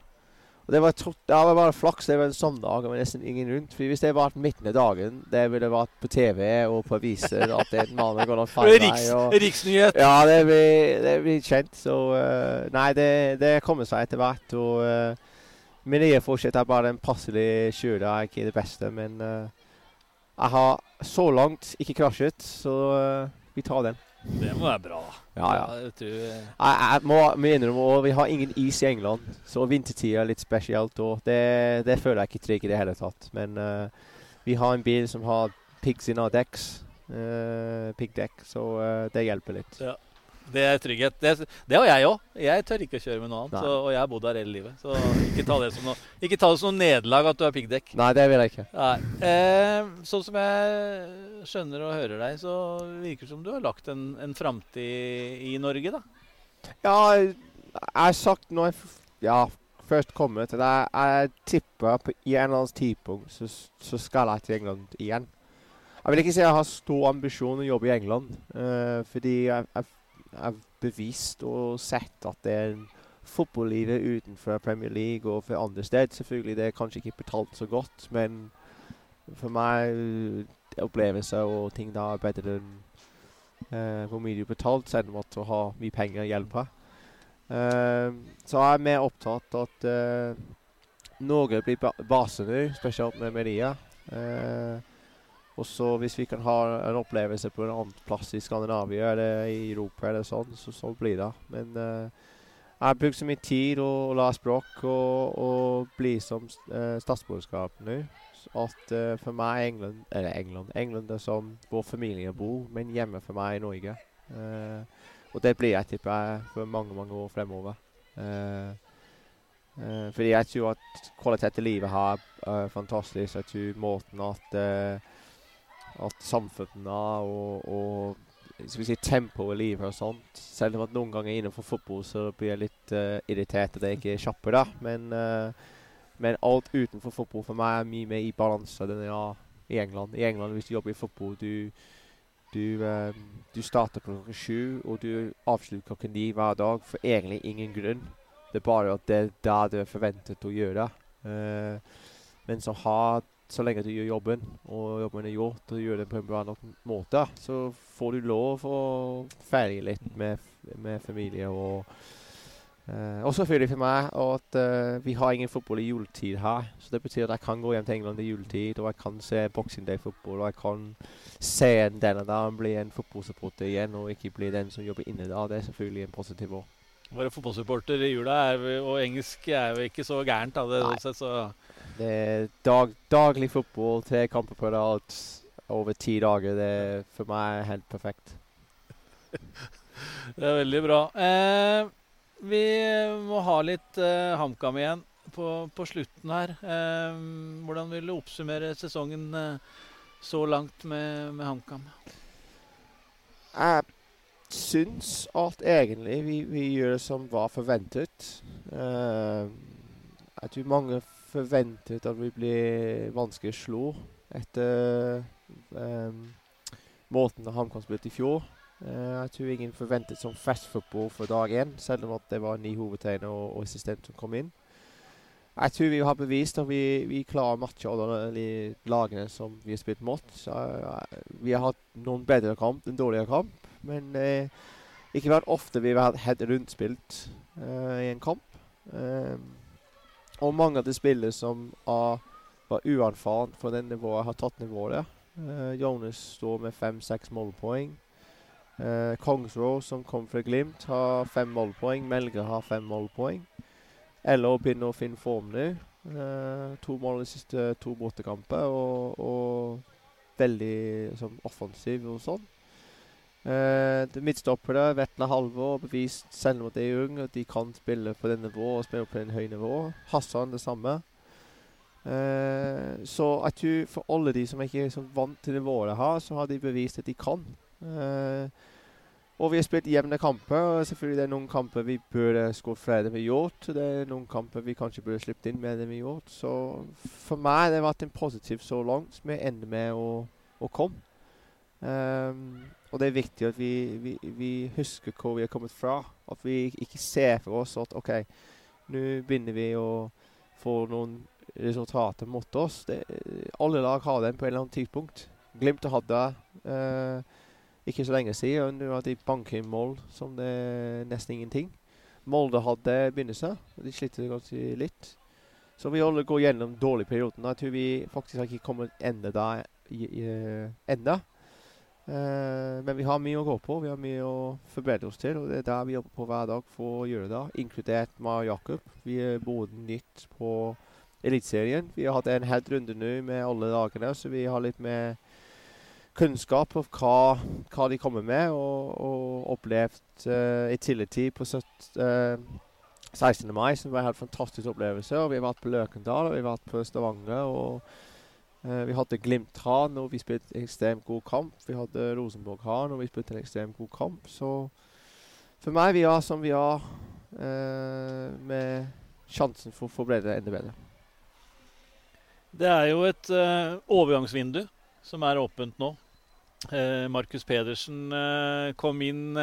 Og det var, trott, det var bare flaks. Det var en sånn dag, og nesten ingen rundt. For hvis det var midten av dagen, det ville vært på TV og på aviser at en mann går gått feil. Riks, riksnyhet. ja, det blir, det blir kjent. Så uh, Nei, det, det kommer seg etter hvert. Og uh, min nye fortsett er bare en passelig kjører. er ikke det beste, men eh, jeg har så langt ikke krasjet, så eh, vi tar den. Det må være bra. da. Ja, ja. Jeg tror, Jeg, jeg må innrømme også, vi har ingen is i England, så vintertida er litt spesielt. Og det, det føler jeg ikke trygg i det hele tatt. Men uh, vi har en bil som har pigs in our decks. Uh, Piggdekk, så uh, det hjelper litt. Det er trygghet. Det, det har jeg òg. Jeg tør ikke å kjøre med noe annet. Så, og jeg har bodd her hele livet. Så ikke ta det som noe, ikke ta det som noe nederlag at du har piggdekk. Nei, det vil jeg ikke. Eh, sånn som jeg skjønner og hører deg, så virker det som du har lagt en, en framtid i Norge, da. Ja, jeg har sagt når jeg ja, først kommer til deg jeg tipper på i en eller annen tidspunkt så, så skal jeg til England igjen. Jeg vil ikke si jeg har stor ambisjon å jobbe i England, uh, fordi jeg jeg- jeg har bevist og sett at det er fotballivet utenfor Premier League og for andre steder. Selvfølgelig det er kanskje ikke betalt så godt, men for meg eh, opplevelser og ting da er bedre enn eh, hvor mye du betalt, selv om at å ha mye penger hjelper. Eh, så jeg er mer opptatt at uh, Norge blir ba base nå, spesielt med Maria. Eh, og så hvis vi kan ha en opplevelse på en annen plass i Skandinavia eller i Europa, eller sånn, så, så blir det. Men uh, jeg brukt så mye tid og, og lært språk og, og bli som uh, statsborgerskap nå. At uh, for meg England Eller England England er som vår familie bor, men hjemme for meg i Norge. Uh, og det blir jeg, tipper jeg, for mange, mange år fremover. Fordi jeg tror at kvalitet i livet her er fantastisk. Jeg tror måten at at samfunnet og, og skal vi si, tempoet i livet og sånt Selv om at noen ganger innenfor fotball så blir jeg litt uh, irritert at jeg ikke er kjappere. Men, uh, men alt utenfor fotball for meg er mye mer i balanse enn ja, i England. I England, hvis du jobber i fotball, du du, eh, du starter klokka sju, og du avslutter klokka ni hver dag for egentlig ingen grunn. Det er bare at det er der du er forventet å gjøre. Uh, men så, har, så lenge du gjør jobben, og jobben er gjort, og du gjør det på en bra nok måte, så får du lov å feire litt med, med familie og Uh, og selvfølgelig for meg at uh, vi har ingen fotball i juletid her. Så det betyr at jeg kan gå hjem til England i juletid, og jeg kan se Boxing Day-fotball, og jeg kan se denne der bli en fotballsupporter igjen, og ikke bli den som jobber inne der. Det er selvfølgelig en positiv år. Å være fotballsupporter i jula er, og engelsk er jo ikke så gærent. Da, det, Nei. sett, så Det er dag, daglig fotball, tre kamper på rad over ti dager. Det er for meg helt perfekt. Det er veldig bra. Eh, vi må ha litt eh, HamKam igjen på, på, slutten her. Eh, hvordan vil du oppsummere sesongen eh, så langt med, med HamKam? Jeg syns at egentlig vi, vi, gjør det som var forventet. Eh, jeg tror mange forventet at vi blir vanskelig å slå etter um, måten HamKam spilte i fjor. Uh, jeg tror ingen forventet som fast football for dag én, selv om det var ni hovedtegner og, og assistent som kom inn. Jeg tror vi har bevist at vi, vi klarer å matche alle lagene som vi har spilt mot. Så, uh, vi har hatt noen bedre kamp enn dårligere kamp, men uh, ikke vært ofte vi har hatt helt rundspilt i en kamp. Um, og mange av de spillere som er, var uerfaren for det nivået, har tatt nivået. Uh, Jonas står med fem-seks målpoeng. Uh, Kongsrå, som kom fra Glimt, har fem målpoeng. Melge har fem målpoeng. Eller begynner å finne form nå. Uh, to mål de siste to bortekamper, og, og veldig liksom, offensiv og sånn. Uh, midtstoppere, Vetle Halvor, bevist de er unge, at de kan spille på det nivået og spille på en høy nivå. Hassan det samme. Uh, så jeg tror for alle de som ikke er vant til nivået her, så har de bevist at de kan. Uh, og vi har spilt jevne kamper. og Selvfølgelig det er noen kamper vi burde skåret flere enn vi har gjort. Det er noen kamper vi kanskje burde sluppet inn mer enn vi har gjort. Så for meg det har vært en positiv så langt. som jeg ender med å, å komme. Um, og det er viktig at vi, vi, vi, husker hvor vi har kommet fra. At vi ikke ser for oss at OK, nå begynner vi å få noen resultater mot oss. Det, alle lag har den på et eller annet tidspunkt. Glimt hadde uh, ikke så lenge siden. Nå har de banket inn mål som det er nesten ingenting. Molde hadde begynnelsen. De sliter kanskje litt. Så vi alle går gjennom dårlige perioder. Jeg tror vi faktisk har ikke kommet enda der enda. Uh, men vi har mye å gå på. Vi har mye å forbedre oss til. Og det er der vi jobber på hver dag for å gjøre det. Inkludert Mar Jakob. Vi er både nytt på Eliteserien. Vi har hatt en helt runde nå med alle dagene, så vi har litt mer kunnskap om hva, hva de kommer med, og, og opplevd uh, i tidligtid på 17, uh, 16. mai, som var en helt fantastisk opplevelse. Og vi har vært på Løkendal, og vi har vært på Stavanger. og vi hadde Glimt-Han, og vi spilte en ekstremt god kamp. Vi hadde Rosenborg-Han, og vi spilte en ekstremt god kamp. Så for meg vi er som vi er, uh, med sjansen for å forbedre det enda bedre. Det er jo et uh, overgangsvindu som er åpent nå. Markus Pedersen kom inn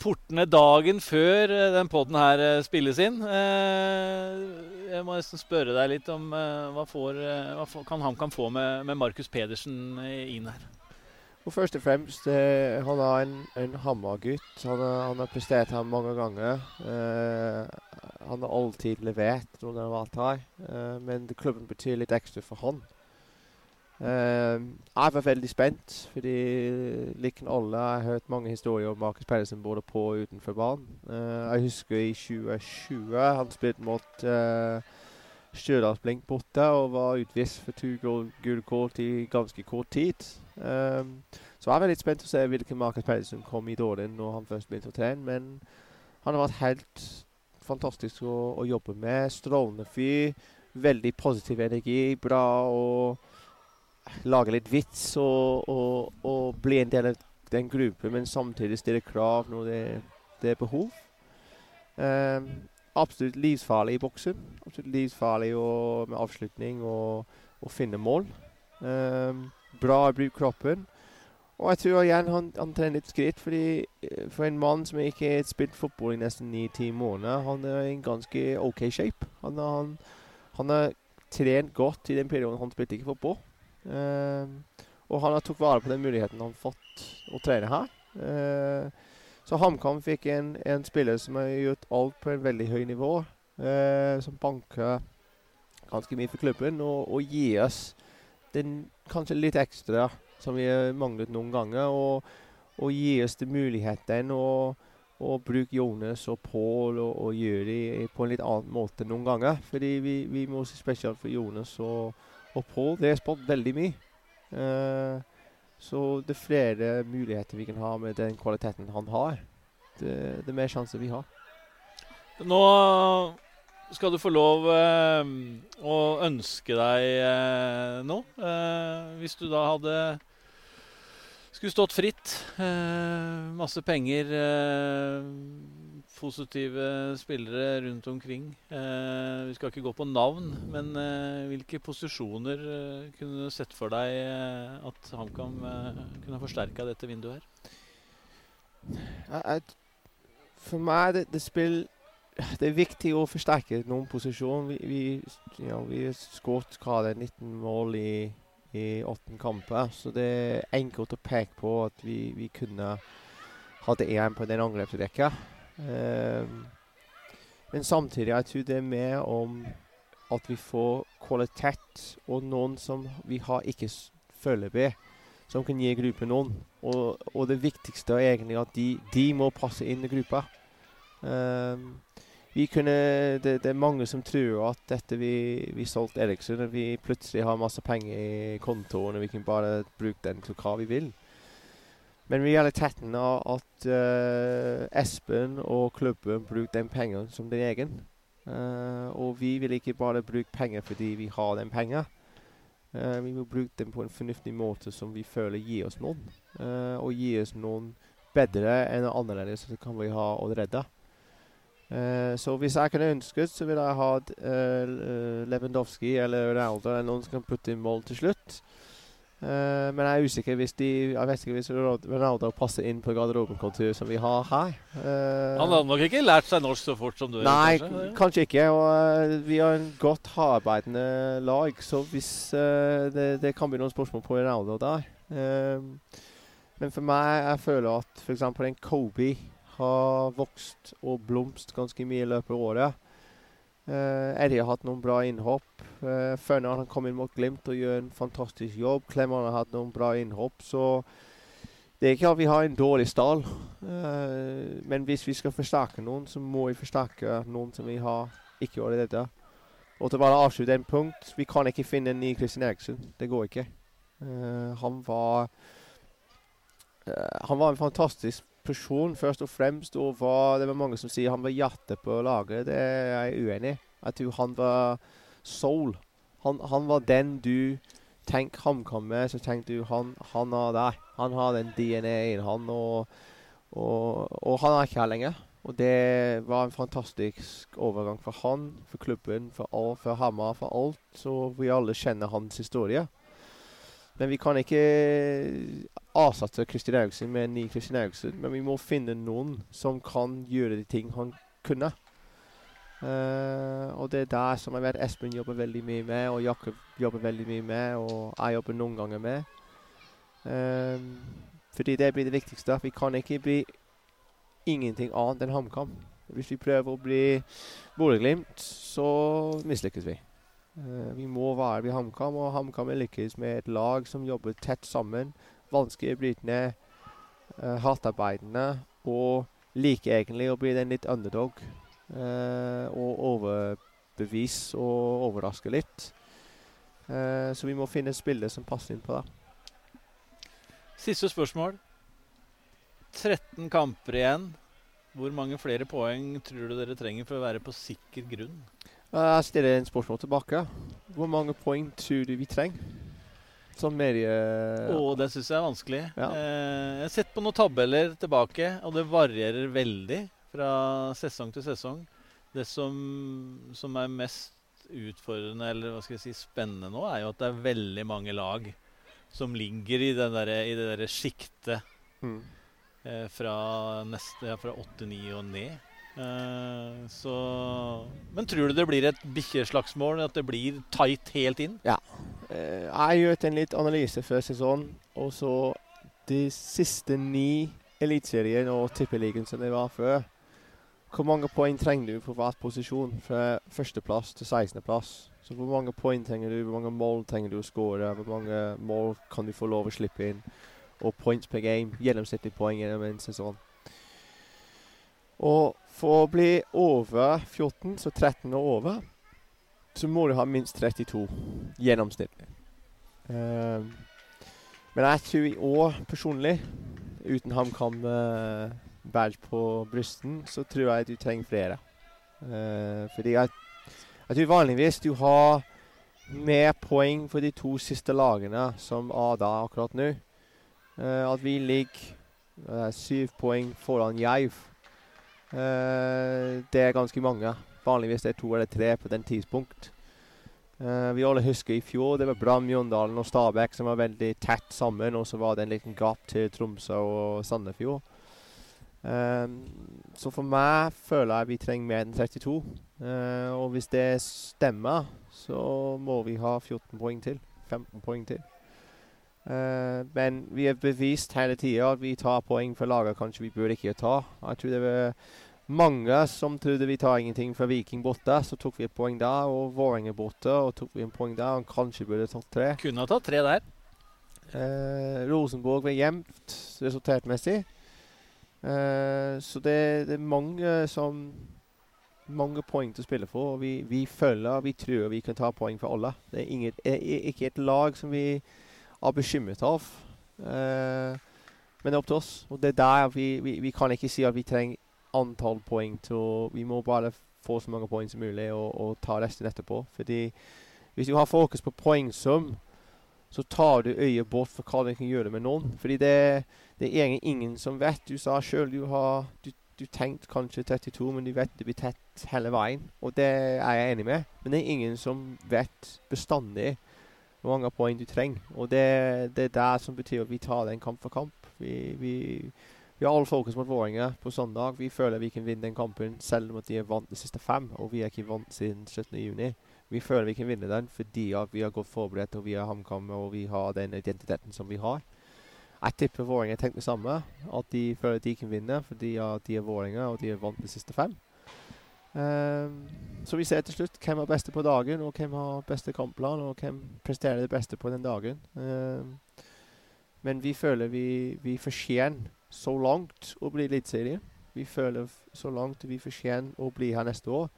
portene dagen før eh, den poden her eh, spilles inn. Eh, jeg må nesten spørre deg litt om hva, får, hva kan HamKam få med, med Markus Pedersen inn her? Og først og fremst, han er en, en Hamar-gutt. Han, han, har prestert her mange ganger. Han har alltid levert når han har vært her, men klubben betyr litt ekstra for han. Uh, jeg var veldig spent, fordi like alle jeg har hørt mange historier om Markus Pedersen både på og utenfor banen. Uh, jeg husker i 2020 han spilte mot uh, Stjørdalsblink borte og var utvist for to gule kort i ganske kort tid. Um, så jeg var litt spent å se hvilken Markus Pedersen kom i dårlig når han først begynte å trene. Men han har vært helt fantastisk å, å jobbe med. Strålende fyr. Veldig positiv energi. Bra og lage litt vits og, og, og, bli en del av den gruppen, men samtidig stille krav når det, det er behov. Um, absolutt livsfarlig i boksen. Absolutt livsfarlig og, med avslutning og, og finne mål. Um, bra å bruke kroppen. Og jeg tror igjen han, han trener litt skritt, fordi eh, for en mann som ikke har spilt fotball i nesten ni-ti måneder, han er i en ganske OK shape. Han har trent godt i den perioden han spilte ikke fotball. Uh, og han har tok vare på den muligheten han fått å trene her. Uh, så HamKam fikk en, en, spiller som har gjort alt på en veldig høy nivå. Uh, som banker ganske mye for klubben og, og gir oss den kanskje litt ekstra som vi har manglet noen ganger. Og, og gir oss den muligheten å, bruke Jonas og Pål og, og gjøre på en litt annen måte noen ganger. Fordi vi, vi må se spesielt for Jonas og og det er spådd veldig mye. Uh, Så det er flere muligheter vi kan ha med den kvaliteten han har. Det, det er mer sjanser vi har. Nå skal du få lov eh, å ønske deg eh, noe. Hvis du da hadde skulle stått fritt, masse penger, positive spillere rundt omkring. Eh, vi skal ikke gå på navn, men hvilke posisjoner kunne du sett for deg at HamKam kunne forsterka dette vinduet her? For meg det, det spill det er viktig å forsterke noen posisjoner. Vi, vi skåret 19 mål i, i åtte kamper, så det er enkelt å peke på at vi, vi kunne hatt én på den angrepsrekka. Um, men samtidig jeg tror det er mer om at vi får kvalitet og noen som vi har ikke foreløpig, som kan gi gruppen noen. Og, og, det viktigste er egentlig at de, de må passe inn i gruppa. Um, kunne, det, det, er mange som tror at dette vi, vi solgte Eriksson, at vi plutselig har masse penger i kontoen og vi kan bare bruke den til hva vi vil. Men realiteten er at uh, Espen og klubben bruker den pengene som den egen. Uh, og vi vil ikke bare bruke penger fordi vi har den penger. Uh, vi må bruke dem på en fornuftig måte som vi føler gir oss noen. og gir oss noen bedre enn annerledes så kan vi ha allerede. Så hvis jeg kunne ønsket, så ville jeg hatt Lewandowski eller Ronaldo eller noen som kan putte inn mål til slutt. Uh, men jeg er usikker hvis de Jeg vet ikke hvis Ronaldo passer inn på garderobenkontoret som vi har her. Uh, Han hadde nok ikke lært seg norsk så fort som du? Nei, kanskje, kanskje ikke. Og vi har en godt hardarbeidende lag, så hvis det, det, kan bli noen spørsmål på Ronaldo der. men for meg, jeg føler at f.eks. en Kobe har vokst og blomst ganske mye i løpet av året. Uh, Eddie har hatt noen bra innhopp. Uh, han kom inn mot Glimt og gjør en fantastisk jobb. Klemmer har hatt noen bra innhopp. Så det er ikke at vi har en dårlig stall. Uh, men hvis vi skal forsterke noen, så må vi forsterke noen som vi har ikke gjort dette. Og til bare å avslutte en punkt Vi kan ikke finne en ny Christian Eriksen. Det går ikke. Uh, han var Han var en fantastisk person, først og fremst. Og var, det var mange som sier han var hjertet på laget. Det er jeg uenig i. Jeg tror han var soul. Han, han var den du tenker HamKam med, så tenker du han, han har deg. Han har den DNA-en, han. Og, og, og, han er ikke her lenger. Og det var en fantastisk overgang for han, for klubben, for, all, for Hamar, for alt. Så vi alle kjenner hans historie. Men vi kan ikke erstatte Kristin Eriksen med en ny Kristin Eriksen. Men vi må finne noen som kan gjøre de ting han kunne. Uh, og det er der som jeg vet Espen jobber veldig mye med, og Jakob jobber veldig mye med, og jeg jobber noen ganger med. Um, fordi det blir det viktigste. Vi kan ikke bli ingenting annet enn HamKam. Hvis vi prøver å bli Bodø-Glimt, så mislykkes vi. Uh, vi må være ved HamKam, og HamKam lykkes med et lag som jobber tett sammen. Vanskelig brytende, uh, hardtarbeidende og liker egentlig å bli den litt underdog. Uh, og overbevise og overraske litt. Uh, så vi må finne spillere som passer inn på det. Siste spørsmål. 13 kamper igjen. Hvor mange flere poeng tror du dere trenger for å være på sikker grunn? Jeg stiller en spørsmål tilbake. Hvor mange poeng tror du vi trenger? Som medie... Oh, det syns jeg er vanskelig. Ja. Eh, jeg har sett på noen tabeller tilbake, og det varierer veldig fra sesong til sesong. Det som, som er mest utfordrende eller hva skal jeg si, spennende nå, er jo at det er veldig mange lag som ligger i, der, i det derre sjiktet mm. eh, fra, fra 8-9 og ned. Uh, så Men tror du det blir et bikkjeslagsmål? At det blir tight helt inn? Ja. Uh, jeg gjør en litt analyse før sesongen. Og så de siste ni eliteseriene og tippeligaen som det var før. Hvor mange poeng trenger du på hver posisjon fra førsteplass til 16.-plass? Så Hvor mange poeng trenger du, hvor mange mål trenger du å skåre, hvor mange mål kan du få lov å slippe inn? Og points per game, gjennomsnittlig poeng gjennom en sesong. Og for å bli over 14, så 13 og over, så må du ha minst 32 gjennomsnittlig. Uh, Men jeg tror i år personlig, uten HamKam-badge på brysten, så tror jeg du trenger flere. Uh, fordi jeg, jeg tror vanligvis du har mer poeng for de to siste lagene som Ada akkurat nå. Uh, at vi ligger uh, syv poeng foran Jerv. Det er ganske mange. Vanligvis det er to eller tre på den tidspunkt. Uh, vi alle husker i fjor det var Brann, Mjøndalen og Stabæk som var veldig tett sammen. Og så var det en liten gap til Tromsø og Sandefjord. Um, så for meg føler jeg vi trenger mer enn 32. Uh, og hvis det stemmer, så må vi ha 14 poeng til. 15 poeng til. Uh, men vi har bevist hele tida at vi tar poeng for laget kanskje vi burde ikke ta. Jeg tror det var mange som trodde vi tar ingenting fra Viking borte. Så tok vi et poeng der, og Vålerenga borte, og tok vi en poeng der. Og kanskje burde tatt tre. Kunne ha tatt tre der. Eh, Rosenborg var jevnt resultatmessig. Eh, så det, det, er mange som mange poeng til å spille for. og Vi, vi føler vi tror vi kan ta poeng for alle. Det er inget, ikke et lag som vi er bekymret av. Eh, men det er opp til oss. Og det er der vi, vi, vi kan ikke si at vi trenger antall poeng til Vi må bare få så mange poeng som mulig og, og ta resten etterpå. Fordi hvis du har fokus på poengsum, så tar du øyet bort for hva du kan gjøre med noen. Fordi det, det er egentlig ingen som vet. Du sa sjøl du har du, du tenkt kanskje 32, men du vet det blir tett hele veien. Og det er jeg enig med. Men det er ingen som vet bestandig hvor mange poeng du trenger. Og det, det er det som betyr at vi tar den kamp for kamp. Vi, vi vi har all fokus mot Vålerenga på søndag. Vi føler vi kan vinne den kampen selv om de er vant de siste fem, og vi er ikke vant siden 17.6. Vi føler vi kan vinne den fordi vi har godt forberedt, og vi har HamKam, og vi har den identiteten som vi har. Jeg tipper Vålerenga tenker det samme, at de føler at de kan vinne fordi de er Vålerenga, og de er vant de siste fem. Um, så vi ser til slutt hvem er beste på dagen, og hvem har beste kampplan, og hvem presterer det beste på den dagen. Um, men vi føler vi, vi fortjener så langt å bli eliteserie. Vi føler så langt vi fortjener å bli her neste år.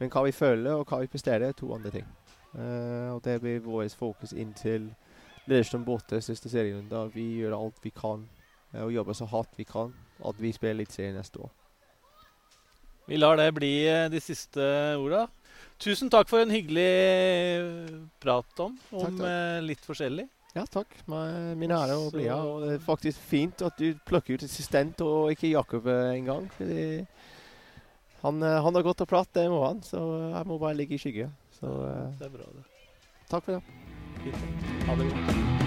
Men hva vi føler og hva vi presterer, er to andre ting. Uh, og Det blir vårt fokus inntil Lillestrøm borte siste serien. Da vi gjør alt vi kan uh, og jobber så hardt vi kan at vi spiller eliteserie neste år. Vi lar det bli eh, de siste orda. Tusen takk for en hyggelig prat, om, om takk, takk. litt forskjellig. Ja, takk. Min ære å bli her. Og det er faktisk fint at du plukker ut assistent og ikke Jakob eh, engang. Han, eh, han har gått og pratet, det må han. Så jeg må bare ligge i skygge. Så, det er bra, det. Takk for det. Fint. Ha det godt.